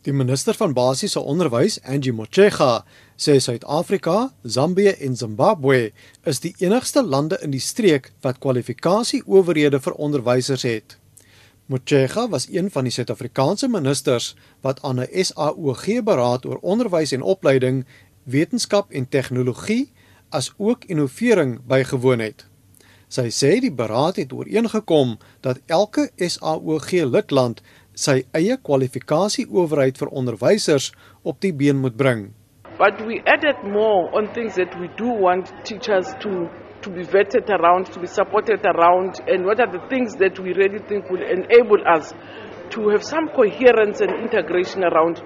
Die minister van basiese onderwys, Angie Motshega, sê Suid-Afrika, Zambië en Zimbabwe is die enigste lande in die streek wat kwalifikasieowerhede vir onderwysers het. Motshega was een van die Suid-Afrikaanse ministers wat aan 'n SAOG-beraad oor onderwys en opleiding, wetenskap en tegnologie as ook innovering bygewoon het. Sy sê die beraad het ooreengekom dat elke SAOG-lidland sy eie kwalifikasieowerheid vir onderwysers op die been moet bring. But we added more on things that we do want teachers to to be vetted around, to be supported around, and what are the things that we really think will enable us to have some coherence and integration around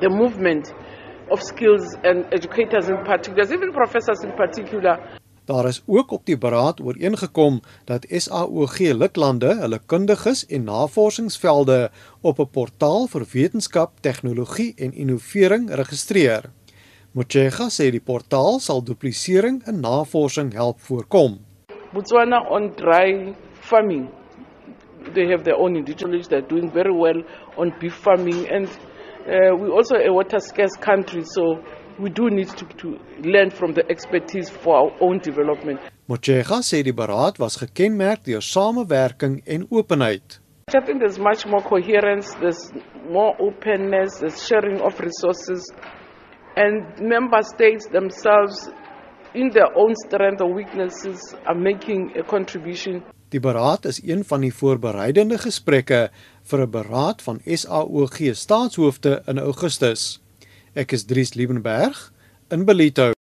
the movement of skills and educators in particular, even professors in particular, Daar is ook op die beraad ooreengekom dat SAOG lidlande hulle kundiges en navorsingsvelde op 'n portaal vir wetenskap, tegnologie en innovering registreer. Motshega sê die portaal sal duplisering in navorsing help voorkom. Botswana on dry farming. They have their own indigenous they're doing very well on beef farming and uh, we also a water scarce country so we do need to, to learn from the expertise for our own development. Motshega sê die beraad was gekenmerk deur samewerking en openheid. I think there's much more coherence, there's more openness, there's sharing of resources, and member states themselves, in their own strength or weaknesses, are making a contribution. Die beraad is een van die voorbereidende gesprekke vir 'n beraad van SAOG staatshoofde in Augustus. Ek is Dries Liebenberg in Belito.